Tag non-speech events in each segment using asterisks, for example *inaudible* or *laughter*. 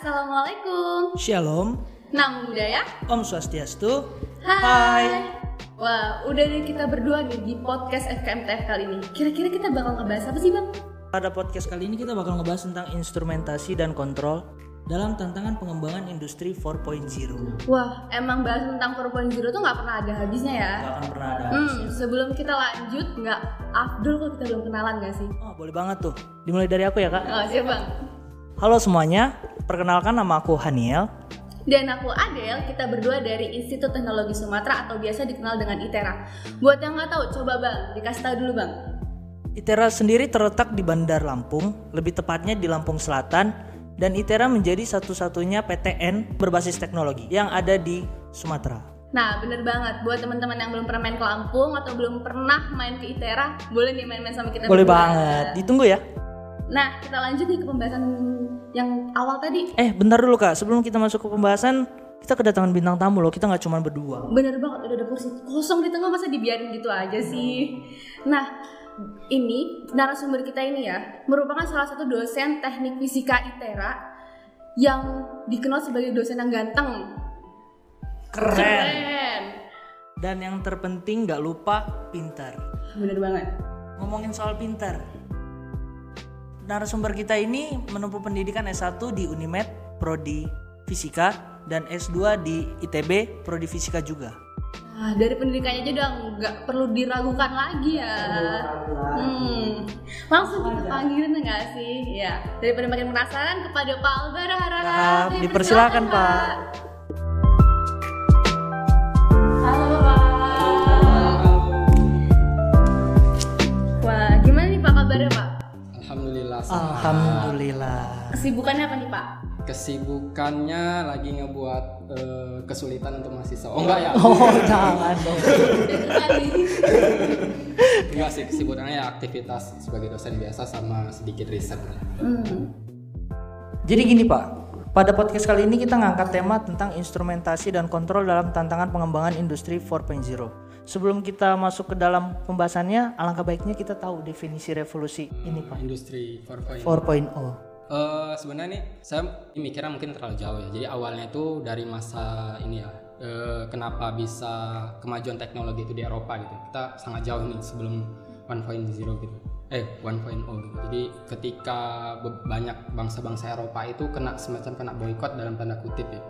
Assalamualaikum. Shalom, Namo Buddhaya. Om Swastiastu. Hai. Wah, udah deh kita berdua nih di podcast FKMTF kali ini. Kira-kira kita bakal ngebahas apa sih, Bang? Pada podcast kali ini kita bakal ngebahas tentang instrumentasi dan kontrol dalam tantangan pengembangan industri 4.0. Wah, emang bahas tentang 4.0 tuh nggak pernah ada habisnya ya. Gak akan pernah ada. Hmm, sebelum kita lanjut, nggak afdol kalau kita belum kenalan nggak sih? Oh, boleh banget tuh. Dimulai dari aku ya, Kak. Oh, siap, Bang. Halo semuanya, perkenalkan nama aku Haniel. Dan aku Adel, kita berdua dari Institut Teknologi Sumatera atau biasa dikenal dengan ITERA. Buat yang nggak tahu, coba Bang, dikasih tahu dulu Bang. ITERA sendiri terletak di Bandar Lampung, lebih tepatnya di Lampung Selatan, dan ITERA menjadi satu-satunya PTN berbasis teknologi yang ada di Sumatera. Nah, bener banget. Buat teman-teman yang belum pernah main ke Lampung atau belum pernah main ke ITERA, boleh nih main-main sama kita Boleh berdua. banget, ditunggu ya. Nah, kita lanjut nih ke pembahasan yang awal tadi. Eh, bentar dulu Kak, sebelum kita masuk ke pembahasan, kita kedatangan bintang tamu loh, kita nggak cuma berdua. Bener banget, udah ada kursi kosong di tengah, masa dibiarin gitu aja sih? Nah, ini narasumber kita ini ya, merupakan salah satu dosen teknik fisika ITERA yang dikenal sebagai dosen yang ganteng. Keren. Keren. Dan yang terpenting nggak lupa pintar. Bener banget. Ngomongin soal pintar. Narasumber kita ini menempuh pendidikan S1 di Unimed Prodi Fisika dan S2 di ITB Prodi Fisika juga. Nah, dari pendidikannya aja udah nggak perlu diragukan lagi ya. Hmm. Langsung kita panggilin nggak sih? Ya. Daripada makin penasaran kepada Pak Albar harap Harap, dipersilakan, Pak. Halo Alhamdulillah. Alhamdulillah. Kesibukannya apa nih Pak? Kesibukannya lagi ngebuat eh, kesulitan untuk mahasiswa. Oh enggak ya? Oh, jangan dong. *laughs* Enggak sih kesibukannya ya aktivitas sebagai dosen biasa sama sedikit riset. Hmm. Jadi gini Pak, pada podcast kali ini kita ngangkat tema tentang instrumentasi dan kontrol dalam tantangan pengembangan industri 4.0. Sebelum kita masuk ke dalam pembahasannya, alangkah baiknya kita tahu definisi revolusi ini Pak. Industri 4.0. 4.0. Eh, sebenarnya nih saya mikirnya mungkin terlalu jauh ya. Jadi awalnya itu dari masa ini ya. eh, kenapa bisa kemajuan teknologi itu di Eropa gitu. Kita sangat jauh nih sebelum 1.0 gitu. Eh 1.0 gitu. Jadi ketika banyak bangsa-bangsa Eropa itu kena semacam kena boykot dalam tanda kutip ya.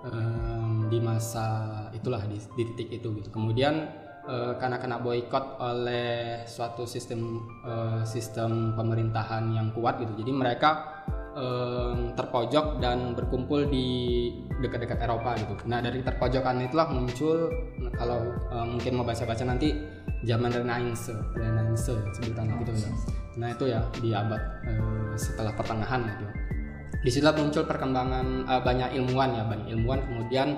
Em, di masa itulah di, di titik itu gitu. Kemudian eh, karena kena boykot oleh suatu sistem eh, sistem pemerintahan yang kuat gitu. Jadi mereka em, terpojok dan berkumpul di dekat-dekat Eropa gitu. Nah dari terpojokan itulah muncul kalau eh, mungkin mau baca-baca nanti zaman Renaissance, Renaissance sebutannya gitu ya. Nah itu ya di abad eh, setelah pertengahan gitu. Di situ muncul perkembangan eh, banyak ilmuwan ya, banyak ilmuwan kemudian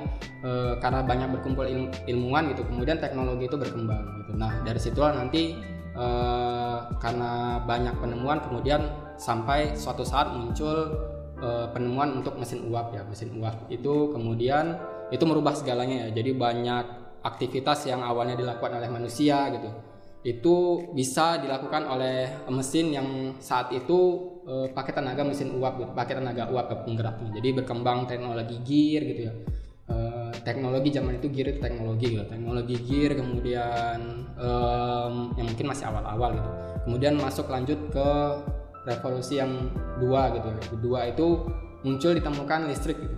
eh, karena banyak berkumpul ilmu- ilmuwan gitu, kemudian teknologi itu berkembang gitu. Nah dari situlah nanti eh, karena banyak penemuan kemudian sampai suatu saat muncul eh, penemuan untuk mesin uap ya, mesin uap itu kemudian itu merubah segalanya ya. Jadi banyak aktivitas yang awalnya dilakukan oleh manusia gitu itu bisa dilakukan oleh mesin yang saat itu eh, pakai tenaga mesin uap gitu, pakai tenaga uap ke penggeraknya. Jadi berkembang teknologi gear gitu ya. Eh, teknologi zaman itu gear itu teknologi gitu. Teknologi gear kemudian em, yang mungkin masih awal-awal gitu. Kemudian masuk lanjut ke revolusi yang dua gitu. ya. Kedua itu muncul ditemukan listrik gitu.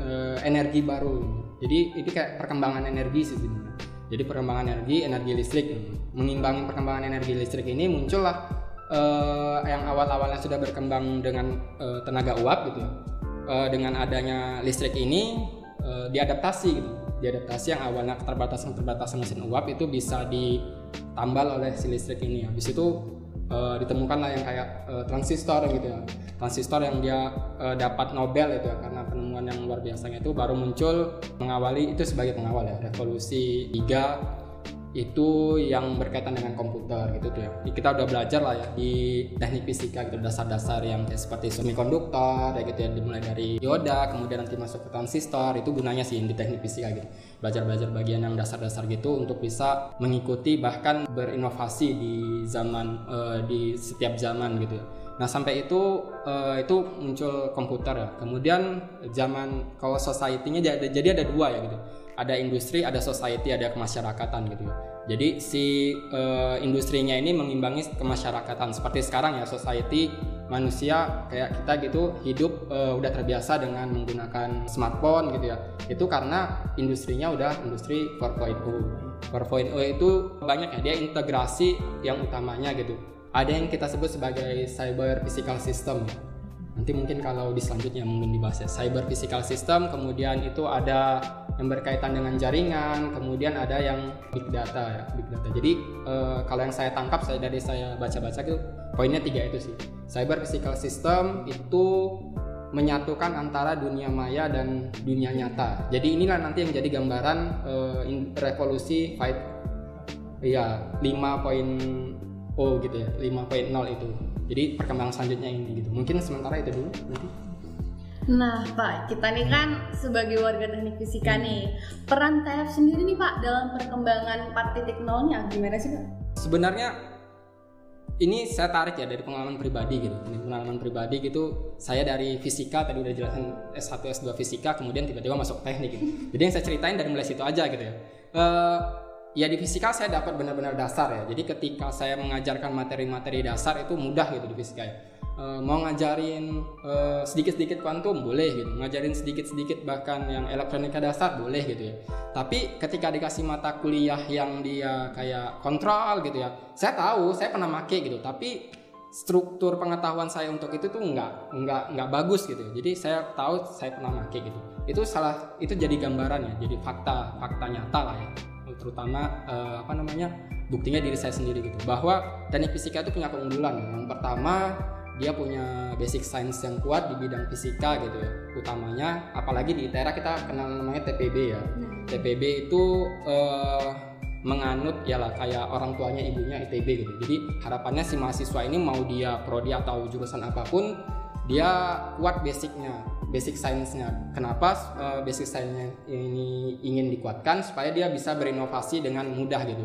Eh, energi baru. Jadi ini kayak perkembangan energi sih sebenarnya. Jadi perkembangan energi, energi listrik, mengimbangi perkembangan energi listrik ini muncullah eh, yang awal-awalnya sudah berkembang dengan eh, tenaga uap gitu ya. Eh, dengan adanya listrik ini eh, diadaptasi gitu. Diadaptasi yang awalnya keterbatasan-keterbatasan mesin uap itu bisa ditambal oleh si listrik ini. Habis itu eh, ditemukanlah yang kayak eh, transistor gitu ya. Transistor yang dia eh, dapat Nobel itu ya karena penemuan yang luar biasanya itu baru muncul mengawali itu sebagai pengawal ya revolusi 3 itu yang berkaitan dengan komputer gitu tuh ya. Kita udah belajar lah ya di teknik fisika gitu dasar-dasar yang kayak seperti semikonduktor ya gitu ya dimulai dari dioda kemudian nanti masuk ke transistor itu gunanya sih di teknik fisika gitu. Belajar-belajar bagian yang dasar-dasar gitu untuk bisa mengikuti bahkan berinovasi di zaman eh, di setiap zaman gitu ya. Nah sampai itu uh, itu muncul komputer ya. Kemudian zaman kalau society-nya jadi ada dua ya gitu. Ada industri, ada society, ada kemasyarakatan gitu. Jadi si uh, industrinya ini mengimbangi kemasyarakatan. Seperti sekarang ya society manusia kayak kita gitu hidup uh, udah terbiasa dengan menggunakan smartphone gitu ya. Itu karena industrinya udah industri 4.0. 4.0 itu banyak ya dia integrasi yang utamanya gitu ada yang kita sebut sebagai cyber physical system nanti mungkin kalau di selanjutnya mungkin dibahas ya cyber physical system kemudian itu ada yang berkaitan dengan jaringan kemudian ada yang big data ya big data. Jadi e, kalau yang saya tangkap saya dari saya baca-baca itu poinnya tiga itu sih. Cyber physical system itu menyatukan antara dunia maya dan dunia nyata. Jadi inilah nanti yang jadi gambaran e, revolusi fight ya 5. Oh gitu ya 5.0 itu. Jadi perkembangan selanjutnya ini gitu. Mungkin sementara itu dulu nanti Nah Pak, kita nih kan sebagai warga teknik fisika nih Peran TF sendiri nih Pak dalam perkembangan 4.0 nya gimana sih Pak? Sebenarnya ini saya tarik ya dari pengalaman pribadi gitu ini pengalaman pribadi gitu saya dari fisika tadi udah jelasin S1 S2 fisika kemudian tiba-tiba masuk teknik gitu *laughs* jadi yang saya ceritain dari mulai situ aja gitu ya uh, ya di fisika saya dapat benar-benar dasar ya. Jadi ketika saya mengajarkan materi-materi dasar itu mudah gitu di fisika ya. E, mau ngajarin sedikit sedikit-sedikit kuantum boleh gitu, ngajarin sedikit-sedikit bahkan yang elektronika dasar boleh gitu ya. Tapi ketika dikasih mata kuliah yang dia kayak kontrol gitu ya, saya tahu, saya pernah make gitu, tapi struktur pengetahuan saya untuk itu tuh nggak nggak nggak bagus gitu. Jadi saya tahu saya pernah make gitu. Itu salah itu jadi gambaran ya, jadi fakta fakta nyata lah ya terutama uh, apa namanya buktinya diri saya sendiri gitu bahwa teknik fisika itu punya keunggulan yang pertama dia punya basic science yang kuat di bidang fisika gitu ya utamanya apalagi di ITERA kita kenal namanya TPB ya hmm. TPB itu uh, menganut ya lah kayak orang tuanya ibunya ITB gitu jadi harapannya si mahasiswa ini mau dia prodi atau jurusan apa pun dia kuat basicnya basic science-nya. Kenapa uh, basic science-nya ini ingin dikuatkan supaya dia bisa berinovasi dengan mudah gitu.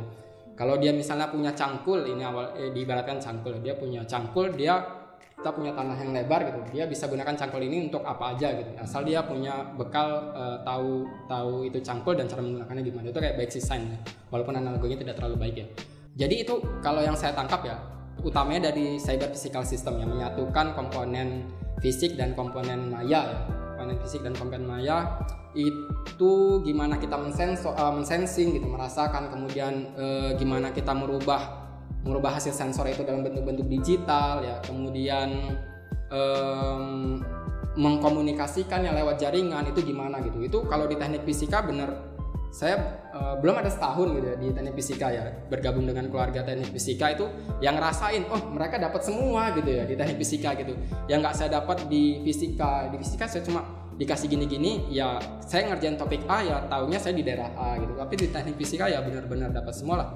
Kalau dia misalnya punya cangkul, ini awal eh, diibaratkan cangkul, dia punya cangkul, dia kita punya tanah yang lebar gitu, dia bisa gunakan cangkul ini untuk apa aja gitu. Asal dia punya bekal uh, tahu tahu itu cangkul dan cara menggunakannya gimana. Itu kayak basic science ya. Walaupun analoginya tidak terlalu baik ya. Jadi itu kalau yang saya tangkap ya, utamanya dari cyber physical system yang menyatukan komponen fisik dan komponen maya ya komponen fisik dan komponen maya itu gimana kita uh, mensensing gitu merasakan kemudian uh, gimana kita merubah merubah hasil sensor itu dalam bentuk-bentuk digital ya. Kemudian um, mengkomunikasikannya lewat jaringan itu gimana gitu. Itu kalau di teknik fisika bener saya uh, belum ada setahun gitu ya di teknik fisika ya bergabung dengan keluarga teknik fisika itu yang ngerasain oh mereka dapat semua gitu ya di teknik fisika gitu. Yang nggak saya dapat di fisika di fisika saya cuma dikasih gini-gini ya saya ngerjain topik A ya tahunya saya di daerah A gitu. Tapi di teknik fisika ya benar-benar dapat semua lah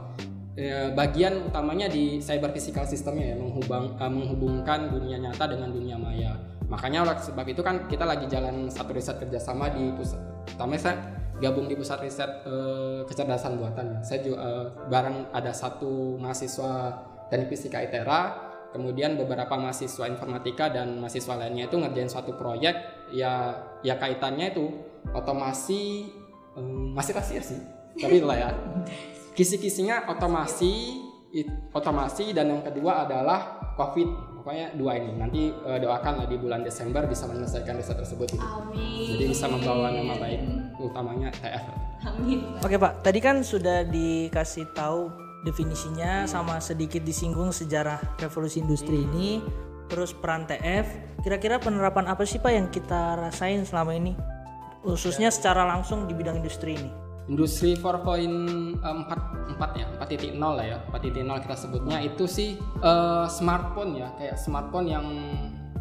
e, bagian utamanya di cyber physical systemnya ya menghubung, uh, menghubungkan dunia nyata dengan dunia maya. Makanya oleh sebab itu kan kita lagi jalan satu riset kerjasama di pusat utamanya saya gabung di pusat riset uh, kecerdasan buatan. Saya juga uh, bareng ada satu mahasiswa teknik fisika ITERA, kemudian beberapa mahasiswa informatika dan mahasiswa lainnya itu ngerjain suatu proyek. Ya ya kaitannya itu otomasi um, masih rahasia sih tapi *laughs* lah ya kisi-kisinya otomasi it, otomasi dan yang kedua adalah covid. Pokoknya dua ini. Nanti uh, doakan lah di bulan Desember bisa menyelesaikan riset tersebut. Gitu. Amin. jadi bisa membawa nama baik utamanya TF Amin. Oke pak. Tadi kan sudah dikasih tahu definisinya sama sedikit disinggung sejarah revolusi industri hmm. ini. Terus peran TF kira-kira penerapan apa sih pak yang kita rasain selama ini? Khususnya secara langsung di bidang industri ini industri 4.4 4 ya 4.0 lah ya 4.0 kita sebutnya. Itu sih uh, smartphone ya kayak smartphone yang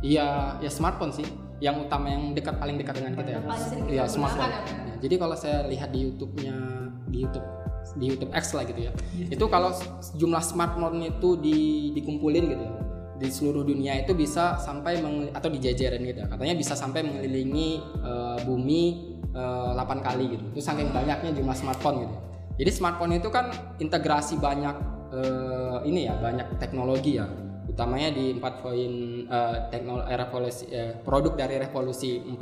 ya ya smartphone sih yang utama yang dekat paling dekat dengan kita ya. Ya smartphone. ya, jadi kalau saya lihat di YouTube-nya di YouTube di YouTube X lah gitu ya itu kalau jumlah smartphone itu di, dikumpulin gitu ya di seluruh dunia itu bisa sampai atau dijajarin gitu ya. katanya bisa sampai mengelilingi uh, bumi uh, eh, 8 kali gitu. Itu saking banyaknya jumlah smartphone gitu. Jadi smartphone itu kan integrasi banyak uh, ini ya, banyak teknologi ya. utamanya di 4 poin uh, teknologi revolusi uh, produk dari revolusi 4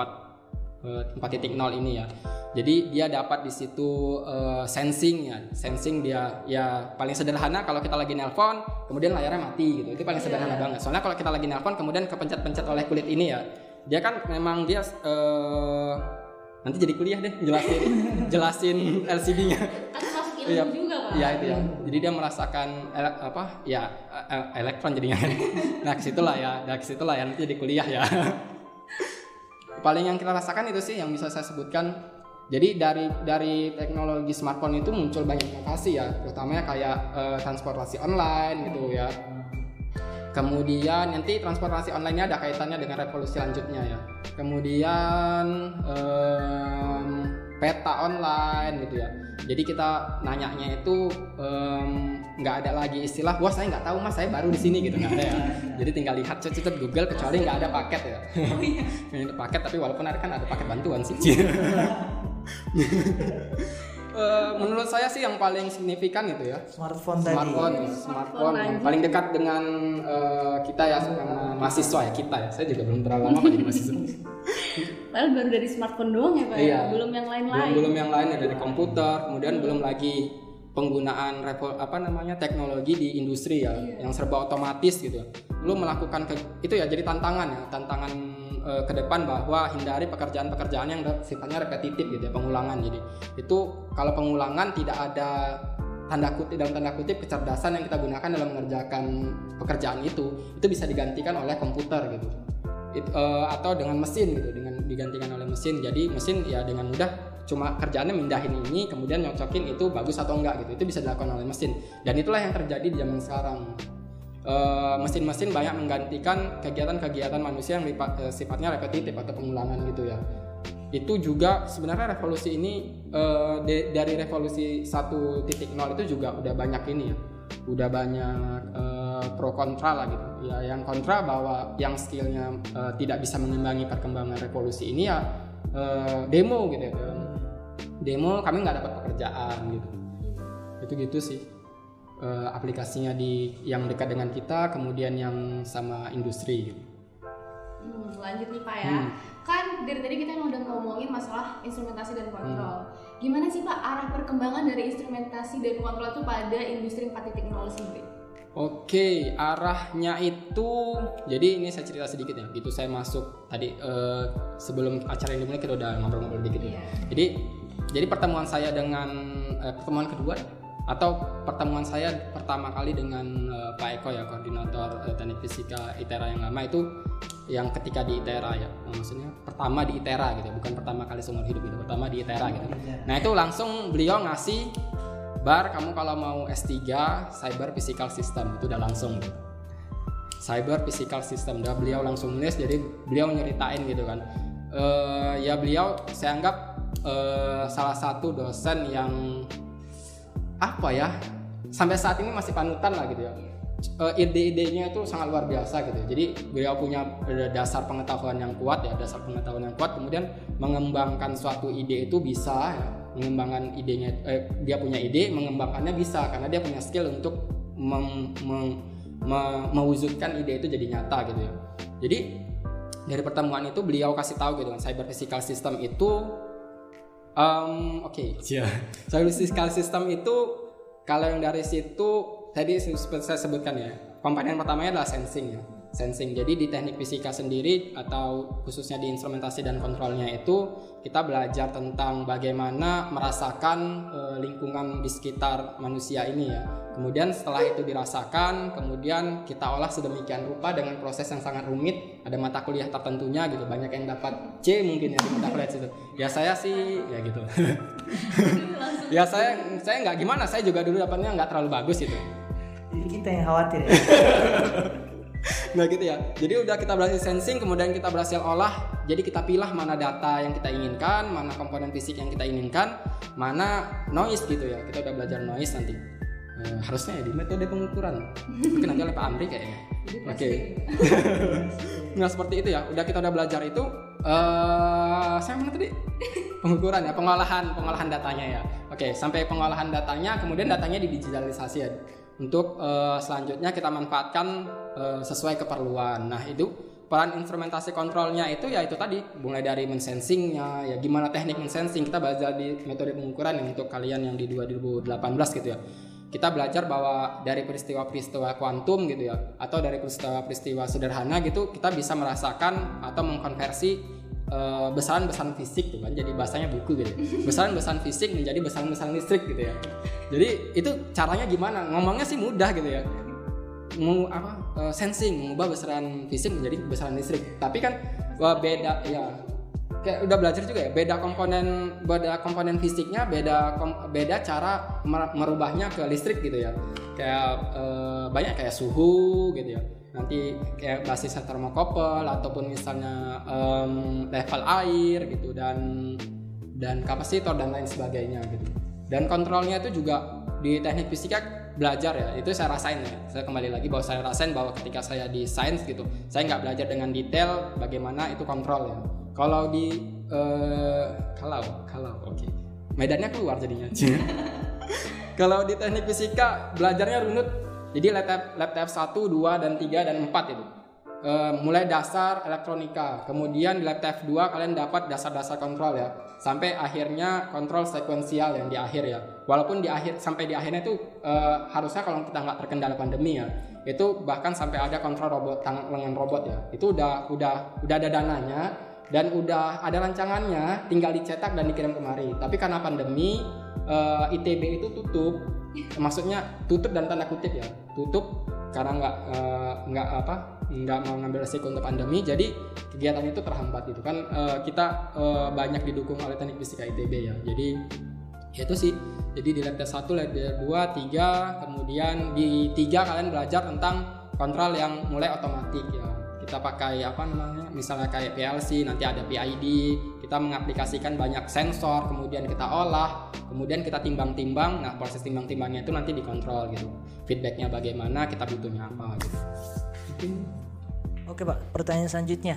uh, 4.0 ini ya. Jadi dia dapat di situ uh, sensing ya, sensing dia ya paling sederhana kalau kita lagi nelpon, kemudian layarnya mati gitu. Itu paling sederhana Iya. banget. Soalnya kalau kita lagi nelpon kemudian kepencet-pencet oleh kulit ini ya, dia kan memang dia uh, nanti jadi kuliah deh jelasin *laughs* jelasin LCD-nya. Kan ilmu Iya. juga pak. Iya itu ya. Jadi dia merasakan ele- apa? Ya e- elektron jadinya. *laughs* nah ke situlah ya. Nah ke situlah ya nanti jadi kuliah ya. *laughs* Paling yang kita rasakan itu sih yang bisa saya sebutkan. Jadi dari dari teknologi smartphone itu muncul banyak inovasi ya, terutamanya kayak eh, transportasi online gitu ya. Kemudian nanti transportasi online-nya ada kaitannya dengan revolusi selanjutnya ya. Kemudian em, peta online gitu ya. Jadi kita nanyanya itu em, nggak ada lagi istilah, wah saya nggak tahu mas, saya baru di sini gitu nggak ada ya. *laughs* Jadi tinggal lihat cet Google kecuali nggak ada paket ya. *laughs* *laughs* Ini ada paket tapi walaupun ada kan ada paket bantuan sih. Eh, menurut saya sih yang paling signifikan itu ya Smartphone tadi. smartphone smartphone yang lagi. paling dekat dengan eh, kita ya sama mahasiswa ya kita ya saya juga belum terlalu lama jadi mahasiswa Padahal baru dari smartphone doang ya pak. ya? Iya. Belum yang belum lain-lain. belum yang lain ya dari komputer kemudian belum lagi penggunaan revo, apa namanya teknologi di industri ya yang serba otomatis gitu lu melakukan ke- itu ya jadi tantangan ya tantangan eh, ke depan bahwa hindari pekerjaan-pekerjaan yang sifatnya repetitif gitu ya pengulangan jadi itu kalau pengulangan tidak ada tanda kutip dalam tanda kutip kecerdasan yang kita gunakan dalam mengerjakan pekerjaan itu itu bisa digantikan oleh komputer gitu It- eh, atau dengan mesin gitu dengan digantikan oleh mesin. Jadi mesin ya dengan mudah cuma kerjaannya mindahin ini kemudian nyocokin itu bagus atau enggak gitu. Itu bisa dilakukan oleh mesin. Dan itulah yang terjadi di zaman sekarang. Eh, mesin-mesin banyak menggantikan kegiatan-kegiatan manusia yang eh, sifatnya repetitif atau pengulangan gitu ya. Itu juga sebenarnya revolusi ini eh, de- dari revolusi 1.0 itu juga udah banyak ini ya udah banyak eh, pro kontra lah gitu ya yang kontra bahwa yang skillnya eh, tidak bisa mengimbangi perkembangan revolusi ini ya eh, demo gitu ya demo kami nggak dapat pekerjaan gitu itu gitu sih Eh, aplikasinya di yang dekat dengan kita kemudian yang sama industri gitu. Hmm, lanjut nih Pak ya. Hmm. Kan dari tadi kita udah ngomongin masalah instrumentasi dan kontrol. Hmm. Gimana sih Pak arah perkembangan dari instrumentasi dan kontrol itu pada industri 4.0 sendiri? Oke, arahnya itu jadi ini saya cerita sedikit ya. Gitu saya masuk tadi eh, sebelum acara ini mulai kita udah ngobrol-ngobrol dikit ya. Iya. Jadi jadi pertemuan saya dengan eh, pertemuan kedua atau pertemuan saya pertama kali dengan eh, Pak Eko ya koordinator eh, teknik fisika ITERA yang lama itu yang ketika di ITERA ya. Nah, maksudnya pertama di ITERA gitu, bukan pertama kali seumur hidup itu, pertama di ITERA gitu. Nah, itu langsung beliau ngasih bar kamu kalau mau S3 Cyber Physical System itu udah langsung gitu. Cyber Physical System udah beliau langsung nulis jadi beliau nyeritain gitu kan. Eh, ya beliau saya anggap eh, salah satu dosen yang apa ya sampai saat ini masih panutan lah gitu ya. Eh, ide-idenya itu sangat luar biasa gitu jadi beliau punya eh, dasar pengetahuan yang kuat ya dasar pengetahuan yang kuat. Kemudian mengembangkan suatu ide itu bisa ya. Mengembangkan idenya eh, dia punya ide mengembangkannya bisa. Karena dia punya skill untuk mewujudkan ide itu jadi nyata gitu ya. Jadi dari pertemuan itu beliau kasih tahu gitu kan cyber physical system itu Um, Oke, Cyber physical system itu kalau yang dari situ tadi seperti saya sebutkan ya, komponen pertamanya adalah sensing ya. Sensing. Jadi di teknik fisika sendiri atau khususnya di instrumentasi dan kontrolnya itu kita belajar tentang bagaimana merasakan eh, lingkungan di sekitar manusia ini ya. Kemudian setelah itu dirasakan, kemudian kita olah sedemikian rupa dengan proses yang sangat rumit. Ada mata kuliah tertentunya gitu, banyak yang dapat C mungkin ya di mata kuliah situ. Ya saya sih ya gitu. *laughs* ya saya saya nggak gimana, saya juga dulu dapatnya nggak terlalu bagus itu. Jadi kita yang khawatir ya. *laughs* *laughs* Nah gitu ya. Jadi udah kita berhasil sensing, kemudian kita berhasil olah. Jadi kita pilih mana data yang kita inginkan, mana komponen fisik yang kita inginkan, mana noise gitu ya. Kita udah belajar noise nanti. Eh, harusnya ya di metode pengukuran. Mungkin nanti oleh Pak Amri kayaknya. Oke. *laughs* nah seperti itu ya. Udah kita udah belajar itu. eh saya mana tadi? *laughs* Pengukuran ya, pengolahan, pengolahan datanya ya. Oke, sampai pengolahan datanya, kemudian datanya didigitalisasi ya. Untuk uh, selanjutnya kita manfaatkan uh, sesuai keperluan. Nah itu peran instrumentasi kontrolnya itu ya itu tadi. Mulai dari mensensingnya ya gimana teknik mensensing. Kita belajar di metode pengukuran yang untuk kalian yang di 2018 gitu ya. Kita belajar bahwa dari peristiwa-peristiwa kuantum gitu ya atau dari peristiwa-peristiwa sederhana gitu kita bisa merasakan atau mengkonversi besaran-besaran fisik tuh kan jadi bahasanya buku gitu. *laughs* Besaran-besaran fisik menjadi besaran-besaran listrik gitu ya. Jadi itu caranya gimana? Ngomongnya sih mudah gitu ya. Mau apa uh, sensing mengubah besaran fisik menjadi besaran listrik. Tapi kan wah beda ya. Kayak udah belajar juga ya beda komponen beda komponen fisiknya beda kom, beda cara merubahnya ke listrik gitu ya. Kayak uh, banyak kayak suhu gitu ya nanti kayak basisnya termokopel ataupun misalnya um, level air gitu dan dan kapasitor dan lain sebagainya gitu. Dan kontrolnya itu juga di teknik fisika belajar ya itu saya rasain ya. Saya kembali lagi bahwa saya rasain bahwa ketika saya di sains gitu saya nggak belajar dengan detail bagaimana itu kontrol ya kalau di uh, kalau kalau oke. Okay. medannya keluar jadinya. *laughs* Kalau di teknik fisika belajarnya runut jadi laptop laptop 1, 2 dan 3 dan 4 itu. E, mulai dasar elektronika. Kemudian di laptop 2 kalian dapat dasar-dasar kontrol ya. Sampai akhirnya kontrol sekuensial yang di akhir ya. Walaupun di akhir sampai di akhirnya itu e, harusnya kalau kita nggak terkendala pandemi ya, itu bahkan sampai ada kontrol robot tangan lengan robot ya. Itu udah udah udah ada dananya dan udah ada rancangannya, tinggal dicetak dan dikirim kemari. Tapi karena pandemi e, ITB itu tutup maksudnya tutup dan tanda kutip ya. Tutup karena nggak uh, nggak apa nggak mau ngambil resiko untuk pandemi jadi kegiatan itu terhambat itu kan. Uh, kita uh, banyak didukung oleh teknik fisika ITB ya. Jadi ya itu sih. Jadi di lab tes 1, lab 2, 3 kemudian di tiga kalian belajar tentang kontrol yang mulai otomatis ya kita pakai apa namanya misalnya kayak PLC nanti ada PID kita mengaplikasikan banyak sensor kemudian kita olah kemudian kita timbang-timbang. Nah proses timbang-timbangnya itu nanti dikontrol gitu. Feedbacknya bagaimana kita butuhnya apa gitu. Mungkin oke pak. Pertanyaan selanjutnya.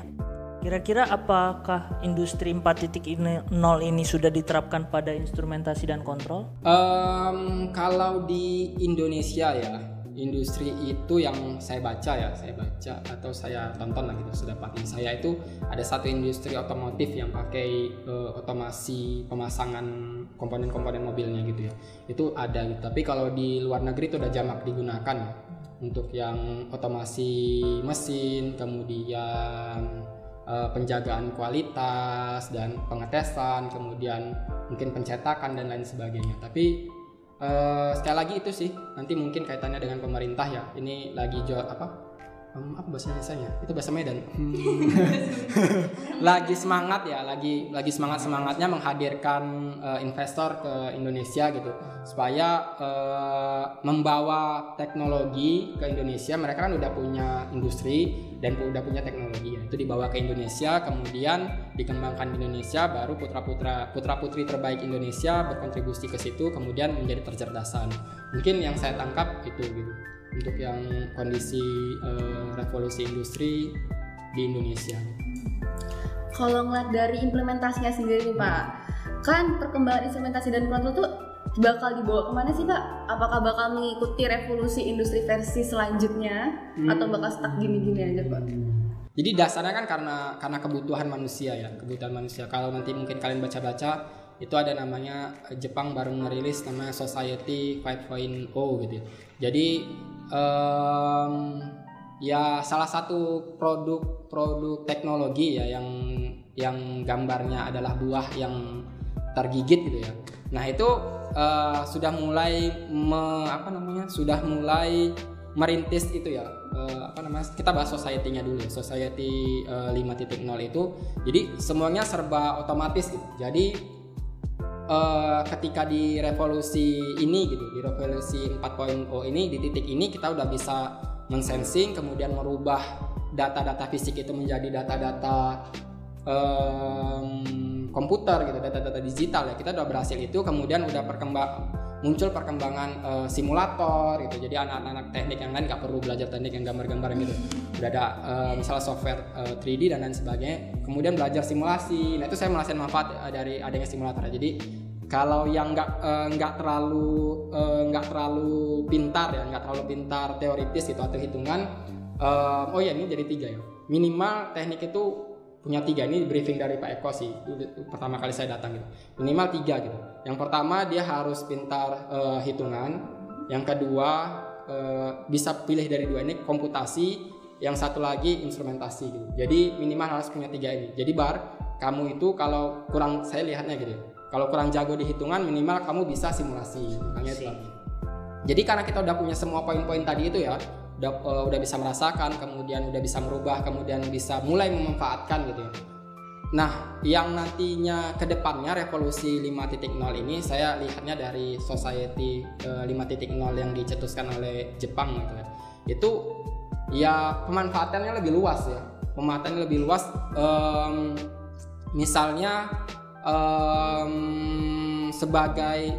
Kira-kira apakah industri 4.0 ini sudah diterapkan pada instrumentasi dan kontrol? Um, kalau di Indonesia ya, industri itu yang saya baca ya saya baca atau saya tonton lah gitu sedapatnya saya itu ada satu industri otomotif yang pakai uh, otomasi pemasangan komponen-komponen mobilnya gitu ya. Itu ada gitu. Tapi kalau di luar negeri itu udah jamak digunakan untuk yang otomasi mesin kemudian uh, penjagaan kualitas dan pengetesan kemudian mungkin pencetakan dan lain sebagainya. Tapi uh, sekali lagi itu sih nanti mungkin kaitannya dengan pemerintah ya. Ini lagi jual apa um, apa bahasa Indonesia itu bahasa Medan. *laughs* Lagi semangat ya lagi lagi semangat semangatnya menghadirkan uh, investor ke Indonesia gitu. Supaya uh, membawa teknologi ke Indonesia mereka kan udah punya industri dan udah punya teknologi ya. Itu dibawa ke Indonesia kemudian dikembangkan di Indonesia baru putra putra putra putri terbaik Indonesia berkontribusi ke situ kemudian menjadi tercerdasan. Mungkin yang saya tangkap itu gitu untuk yang kondisi uh, revolusi industri di Indonesia. Kalau ngeliat dari implementasinya sendiri nih Pak, kan perkembangan instrumentasi dan kontrol tuh bakal dibawa ke mana sih Pak? Apakah bakal mengikuti revolusi industri versi selanjutnya hmm. atau bakal stuck gini-gini aja Pak? Jadi dasarnya kan karena karena kebutuhan manusia ya, kebutuhan manusia. Kalau nanti mungkin kalian baca-baca itu ada namanya Jepang baru merilis namanya Society 5.0 gitu ya. Jadi um, ya salah satu produk-produk teknologi ya yang yang gambarnya adalah buah yang tergigit gitu ya. Nah itu uh, sudah mulai me, apa namanya sudah mulai merintis itu ya. Uh, apa namanya kita bahas society-nya dulu ya society uh, 5.0 itu. Jadi semuanya serba otomatis gitu. Jadi uh, ketika di revolusi ini gitu di revolusi 4.0 ini di titik ini kita udah bisa mensensing kemudian merubah data-data fisik itu menjadi data-data um, komputer gitu data-data digital ya. Kita udah berhasil itu kemudian udah perkembang muncul perkembangan uh, simulator gitu. Jadi anak-anak teknik yang lain nggak perlu belajar teknik yang gambar-gambar gitu. Udah ada uh, misalnya software uh, 3D dan lain sebagainya kemudian belajar simulasi. Nah itu saya merasakan manfaat uh, dari adanya simulator. Jadi kalau yang nggak eh, nggak terlalu eh, nggak terlalu pintar ya nggak terlalu pintar teoritis gitu atau hitungan eh, oh ya ini jadi tiga ya. Minimal teknik itu punya tiga. Ini briefing dari Pak Eko sih Itu pertama kali saya datang gitu. Minimal tiga gitu yang pertama dia harus pintar eh, hitungan. Yang kedua eh, bisa pilih dari dua ini komputasi. Yang satu lagi instrumentasi gitu. Jadi minimal harus punya tiga ini. Jadi bar kamu itu kalau kurang saya lihatnya gitu kalau kurang jago di hitungan minimal kamu bisa simulasi. Makanya itu jadi karena kita udah punya semua poin-poin tadi itu ya udah eh, udah bisa merasakan kemudian udah bisa merubah kemudian bisa mulai memanfaatkan gitu ya Nah, yang nantinya ke depannya revolusi 5.0 ini saya lihatnya dari society eh, 5.0 yang dicetuskan oleh Jepang gitu ya. Itu ya pemanfaatannya lebih luas ya. Pemanfaatannya lebih luas em, misalnya em, sebagai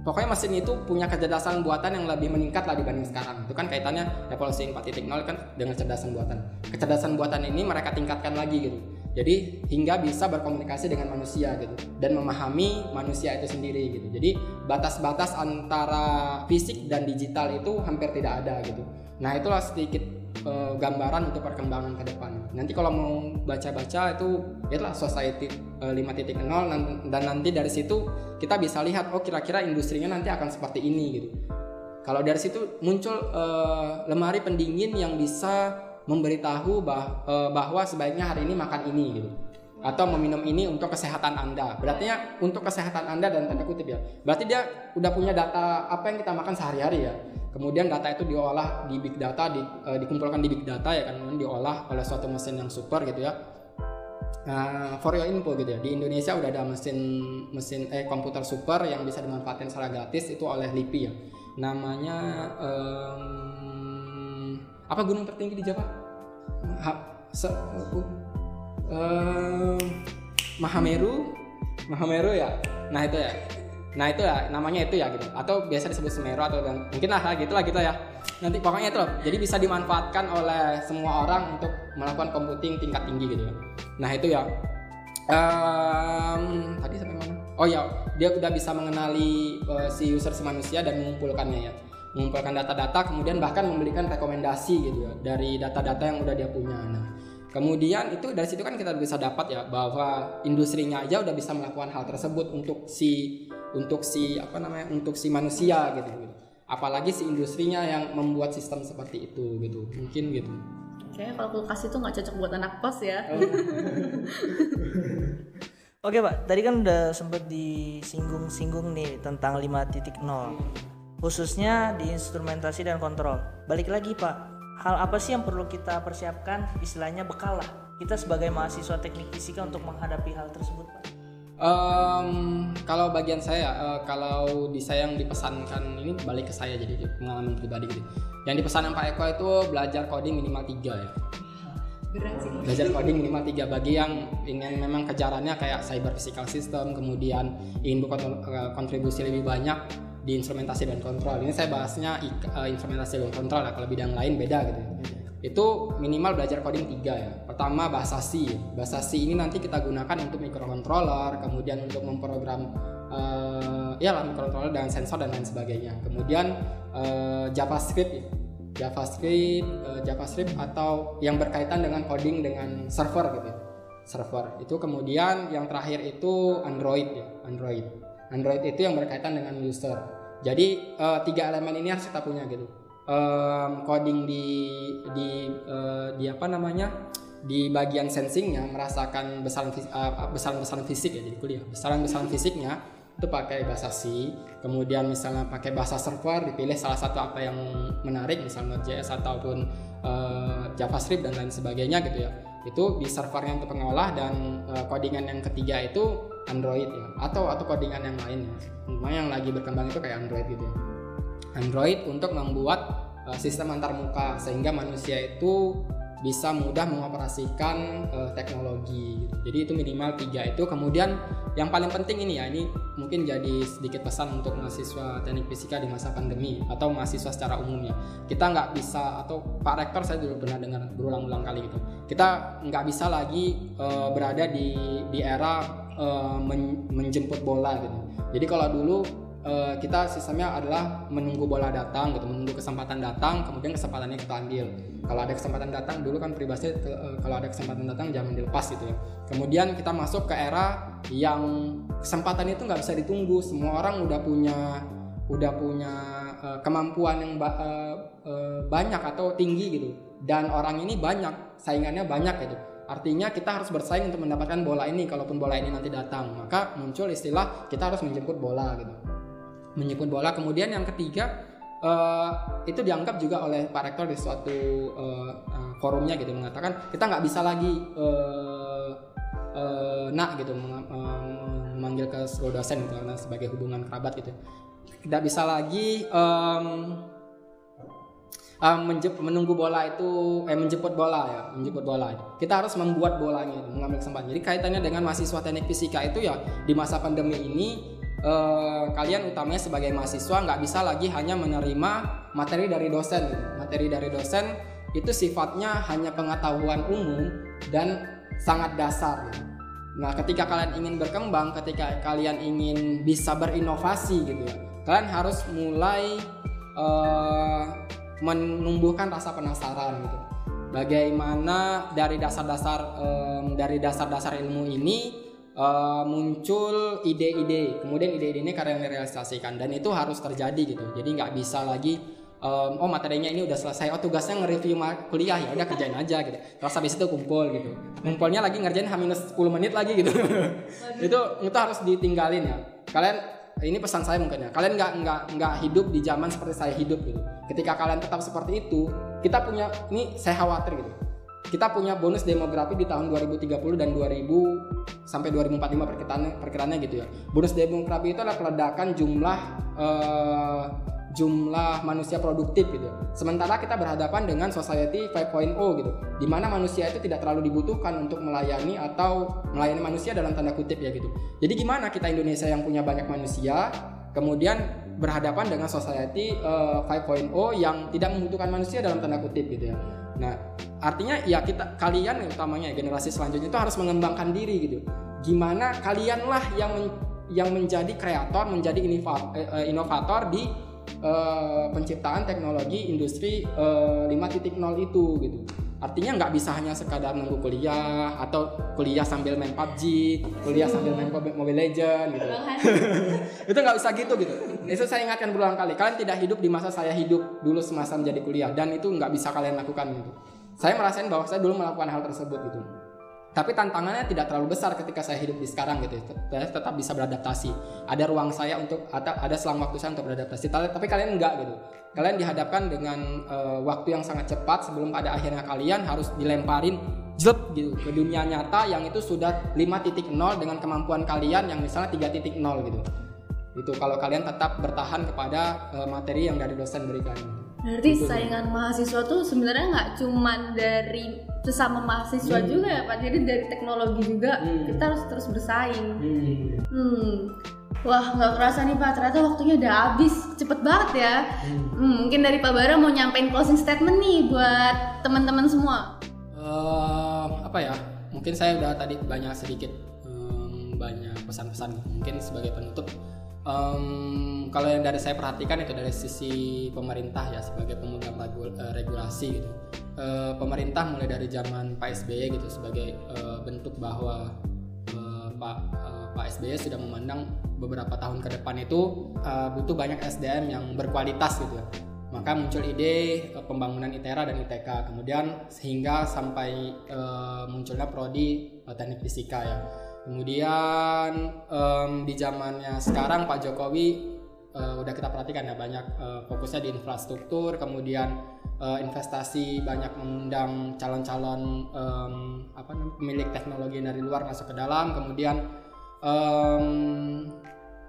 pokoknya mesin itu punya kecerdasan buatan yang lebih meningkat lah dibanding sekarang itu kan kaitannya revolusi 4.0 kan dengan kecerdasan buatan kecerdasan buatan ini mereka tingkatkan lagi gitu jadi hingga bisa berkomunikasi dengan manusia gitu dan memahami manusia itu sendiri gitu. Jadi batas-batas antara fisik dan digital itu hampir tidak ada gitu. Nah itulah sedikit eh, gambaran untuk perkembangan ke depan. Nanti kalau mau baca-baca itu itulah society eh, 5.0 nan- dan nanti dari situ kita bisa lihat oh kira-kira industrinya nanti akan seperti ini gitu. Kalau dari situ muncul eh, lemari pendingin yang bisa memberitahu bah- eh, bahwa sebaiknya hari ini makan ini gitu atau meminum ini untuk kesehatan Anda. Berarti ya untuk kesehatan Anda dan tanda kutip ya. Berarti dia udah punya data apa yang kita makan sehari-hari ya. Kemudian data itu diolah di big data, di, eh, dikumpulkan di big data ya kan, kemudian diolah oleh suatu mesin yang super gitu ya. Nah, for your info gitu ya, di Indonesia udah ada mesin mesin eh komputer super yang bisa dimanfaatkan secara gratis itu oleh LIPI ya. Namanya em, apa gunung tertinggi di Java? Se, em, Mahameru, Mahameru ya. Nah itu ya. Nah itu ya namanya itu ya gitu. Atau biasa disebut Semeru atau dan mungkin lah gitulah gitu ya. Nanti pokoknya itu loh. Jadi bisa dimanfaatkan oleh semua orang untuk melakukan computing tingkat tinggi gitu ya. Nah itu ya. Em, tadi sampai mana? Oh ya, dia udah bisa mengenali eh, si user si manusia dan mengumpulkannya ya. Mengumpulkan data-data kemudian bahkan memberikan rekomendasi gitu ya dari data-data yang udah dia punya. Nah, Kemudian itu dari situ kan kita bisa dapat ya bahwa industrinya aja udah bisa melakukan hal tersebut untuk si untuk si apa namanya untuk si manusia gitu. gitu. Apalagi si industrinya yang membuat sistem seperti itu gitu. Mungkin gitu. Kayaknya kalau kulkas itu nggak cocok buat anak kos ya. *laughs* Oke Pak, tadi kan udah sempat disinggung-singgung nih tentang 5.0 khususnya di instrumentasi dan kontrol. Balik lagi Pak, hal apa sih yang perlu kita persiapkan istilahnya bekal lah kita sebagai mahasiswa teknik fisika untuk menghadapi hal tersebut Pak? Em, kalau bagian saya, eh, kalau di saya yang dipesankan ini balik ke saya jadi pengalaman pribadi gitu. Yang dipesankan Pak Eko itu belajar coding minimal 3 ya. Berat sih. Belajar coding minimal 3 bagi yang ingin memang kejarannya kayak cyber physical system, kemudian ingin berkontribusi lebih banyak di instrumentasi dan kontrol. Ini saya bahasnya eh, instrumentasi dan kontrol ya. Kalau bidang lain beda gitu. Itu minimal belajar coding 3 ya. Pertama bahasa C. Bahasa C ini nanti kita gunakan untuk microcontroller, kemudian untuk memprogram eh, ya lah microcontroller dengan sensor dan lain sebagainya. Kemudian eh, JavaScript ya. JavaScript, eh, JavaScript atau yang berkaitan dengan coding dengan server gitu. ya. Server. Itu kemudian yang terakhir itu Android ya, Android. Android itu yang berkaitan dengan user. Jadi eh, tiga elemen ini harus kita punya gitu. Em, coding di di eh, di apa namanya di bagian sensingnya merasakan besaran fis- eh, besaran-besaran fisik ya jadi kuliah besaran-besaran fisiknya itu pakai bahasa C kemudian misalnya pakai bahasa server dipilih salah satu apa yang menarik misalnya Node.js ataupun eh, JavaScript dan lain sebagainya gitu ya itu di servernya untuk pengolah dan eh, codingan yang ketiga itu Android ya. Atau atau codingan yang lainnya cuma yang lagi berkembang itu kayak Android gitu ya. Android untuk membuat uh, sistem antarmuka sehingga manusia itu bisa mudah mengoperasikan uh, teknologi. Jadi itu minimal tiga itu. Kemudian yang paling penting ini ya, ini mungkin jadi sedikit pesan untuk mahasiswa teknik fisika di masa pandemi atau mahasiswa secara umumnya. Kita nggak bisa atau Pak Rektor saya dulu pernah dengar berulang-ulang kali gitu. Kita nggak bisa lagi uh, berada di di era uh, men menjemput bola gitu jadi kalau dulu uh, kita sistemnya adalah menunggu bola datang gitu menunggu kesempatan datang kemudian kesempatannya kita ambil. Kalau ada kesempatan datang dulu kan peribahasanya uh, kalau ada kesempatan datang jangan dilepas gitu ya. Kemudian kita masuk ke era yang kesempatan itu nggak bisa ditunggu. Semua orang udah punya udah punya uh, kemampuan yang ba uh, uh, banyak atau tinggi gitu. Dan orang ini banyak saingannya banyak gitu. Artinya kita harus bersaing untuk mendapatkan bola ini kalaupun bola ini nanti datang. Maka muncul istilah kita harus menjemput bola gitu menjemput bola. Kemudian yang ketiga uh, itu dianggap juga oleh Pak Rektor di suatu uh, uh, forumnya gitu mengatakan kita nggak bisa lagi uh, uh, nak gitu memanggil ke seluruh dosen gitu karena sebagai hubungan kerabat gitu. Tidak bisa lagi um, menjep, menunggu bola itu eh menjemput bola ya menjemput bola. Kita harus membuat bolanya mengambil kesempatan. Jadi kaitannya dengan mahasiswa teknik fisika itu ya di masa pandemi ini uh, kalian utamanya sebagai mahasiswa nggak bisa lagi hanya menerima materi dari dosen gitu. materi dari dosen itu sifatnya hanya pengetahuan umum dan sangat dasar gitu. Nah, ketika kalian ingin berkembang, ketika kalian ingin bisa berinovasi gitu ya, kalian harus mulai uh, menumbuhkan rasa penasaran gitu bagaimana dari dasar-dasar um, dari dasar-dasar ilmu ini uh, muncul ide-ide. Kemudian ide-ide ini kalian realisasikan dan itu harus terjadi gitu. Jadi nggak bisa lagi um, oh materinya ini udah selesai. Oh tugasnya nge-review kuliah. Ya udah kerjain aja gitu. Terus habis itu kumpul gitu. Kumpulnya lagi ngerjain H-10 menit lagi gitu. Itu itu harus ditinggalin ya. Kalian ini pesan saya mungkin ya. Kalian nggak nggak nggak hidup di zaman seperti saya hidup gitu. Ketika kalian tetap seperti itu kita punya ini saya khawatir gitu kita punya bonus demografi di tahun 2030 dan 2000 sampai 2045 perkiraannya perkiraannya gitu ya bonus demografi itu adalah peledakan jumlah uh, jumlah manusia produktif gitu. Sementara kita berhadapan dengan society 5.0 gitu, di mana manusia itu tidak terlalu dibutuhkan untuk melayani atau melayani manusia dalam tanda kutip ya gitu. Jadi gimana kita Indonesia yang punya banyak manusia, kemudian berhadapan dengan society uh, eh, 5.0 yang tidak membutuhkan manusia dalam tanda kutip gitu ya. Nah, artinya ya kita kalian utamanya generasi selanjutnya itu harus mengembangkan diri gitu. Gimana kalianlah yang men, yang menjadi kreator, menjadi inovator, eh, inovator di uh, penciptaan teknologi industri uh, eh, 5.0 itu gitu. Artinya nggak bisa hanya sekadar nunggu kuliah atau kuliah sambil main PUBG, kuliah sambil main Mobile Legend gitu. *laughs* itu nggak bisa gitu gitu. Itu saya ingatkan berulang kali. Kalian tidak hidup di masa saya hidup dulu semasa menjadi kuliah dan itu nggak bisa kalian lakukan gitu. Saya merasain bahwa saya dulu melakukan hal tersebut gitu tapi tantangannya tidak terlalu besar ketika saya hidup di sekarang gitu. Saya tetap bisa beradaptasi. Ada ruang saya untuk atau ada selang waktu saya untuk beradaptasi. Tapi kalian enggak gitu. Kalian dihadapkan dengan uh, waktu yang sangat cepat sebelum pada akhirnya kalian harus dilemparin jep gitu ke dunia nyata yang itu sudah 5.0 dengan kemampuan kalian yang misalnya 3.0 gitu. Itu kalau kalian tetap bertahan kepada uh, materi yang dari dosen berikan. Berarti gitu. saingan mahasiswa tuh sebenarnya nggak cuman dari sesama mahasiswa hmm. juga ya Pak. Jadi dari teknologi juga hmm. kita harus terus bersaing. Hmm. hmm. Wah nggak kerasa nih Pak, ternyata waktunya udah habis, cepet banget ya. Hmm. Hmm, mungkin dari Pak Bara mau nyampein closing statement nih buat teman-teman semua. Uh, apa ya? Mungkin saya udah tadi banyak sedikit um, banyak pesan-pesan. Mungkin sebagai penutup um, kalau yang dari saya perhatikan itu dari sisi pemerintah ya sebagai pemegang eh, regulasi gitu. Uh, pemerintah mulai dari zaman Pak SBY gitu sebagai uh, bentuk bahwa uh, Pak uh, Pak SBY sudah memandang beberapa tahun ke depan itu uh, butuh banyak SDM yang berkualitas gitu ya. Maka muncul ide uh, pembangunan ITERA dan ITK kemudian sehingga sampai uh, munculnya prodi uh, teknik fisika ya Kemudian um, di zamannya sekarang Pak Jokowi uh, udah kita perhatikan ya banyak uh, fokusnya di infrastruktur, kemudian uh, investasi banyak mengundang calon-calon um, apa pemilik teknologi dari luar masuk ke dalam, kemudian um,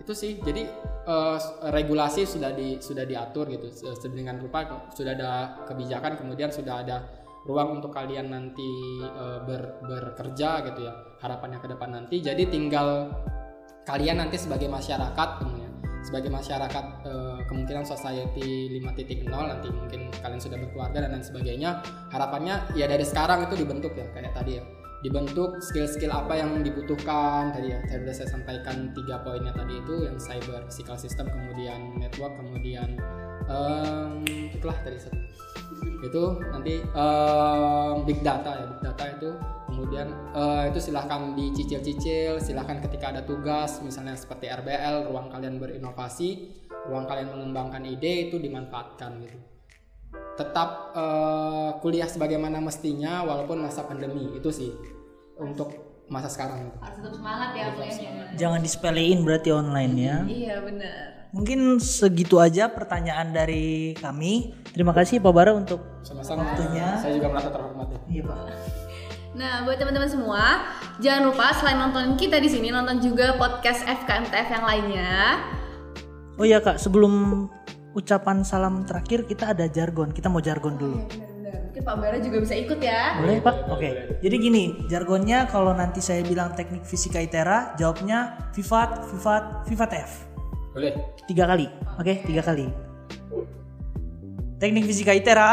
itu sih. Jadi uh, regulasi sudah di sudah diatur gitu sedemikian rupa sudah ada kebijakan kemudian sudah ada ruang untuk kalian nanti uh, ber, bekerja gitu ya harapannya ke depan nanti. Jadi tinggal kalian nanti sebagai masyarakat kemudian sebagai masyarakat uh, kemungkinan society 5.0 nanti mungkin kalian sudah berkeluarga dan lain sebagainya harapannya ya dari sekarang itu dibentuk ya kayak tadi ya. Dibentuk skill-skill apa yang dibutuhkan tadi ya tadi sudah saya sampaikan tiga poinnya tadi itu yang cyber physical system kemudian network kemudian um, itulah tadi satu itu nanti um, big data ya big data itu kemudian uh, itu silahkan dicicil-cicil silahkan ketika ada tugas misalnya seperti RBL ruang kalian berinovasi ruang kalian mengembangkan ide itu dimanfaatkan gitu tetap uh, kuliah sebagaimana mestinya walaupun masa pandemi itu sih untuk masa sekarang itu. Harus tetap semangat ya kuliahnya. Jangan disepelein berarti online ya. Iya benar. Mungkin segitu aja pertanyaan dari kami. Terima kasih Pak Bara untuk Sama-sama. Waktunya. Saya juga merasa terhormat ya. Iya Pak. Nah, buat teman-teman semua, jangan lupa selain nonton kita di sini, nonton juga podcast FKMTF yang lainnya. Oh iya Kak, sebelum ucapan salam terakhir kita ada jargon. Kita mau jargon dulu. Benar-benar. Mungkin Pak Bara juga bisa ikut ya. Boleh Pak? Oke. Jadi gini, jargonnya kalau nanti saya bilang teknik fisika ITERA, jawabnya Vivat, Vivat, Vivat F. Boleh. Tiga kali. Oke, tiga kali. Teknik fisika ITERA.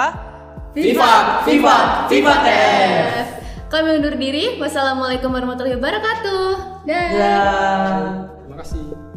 Viva, Viva, Viva Kami undur diri. Wassalamualaikum warahmatullahi wabarakatuh. Dah. Ya. Terima kasih.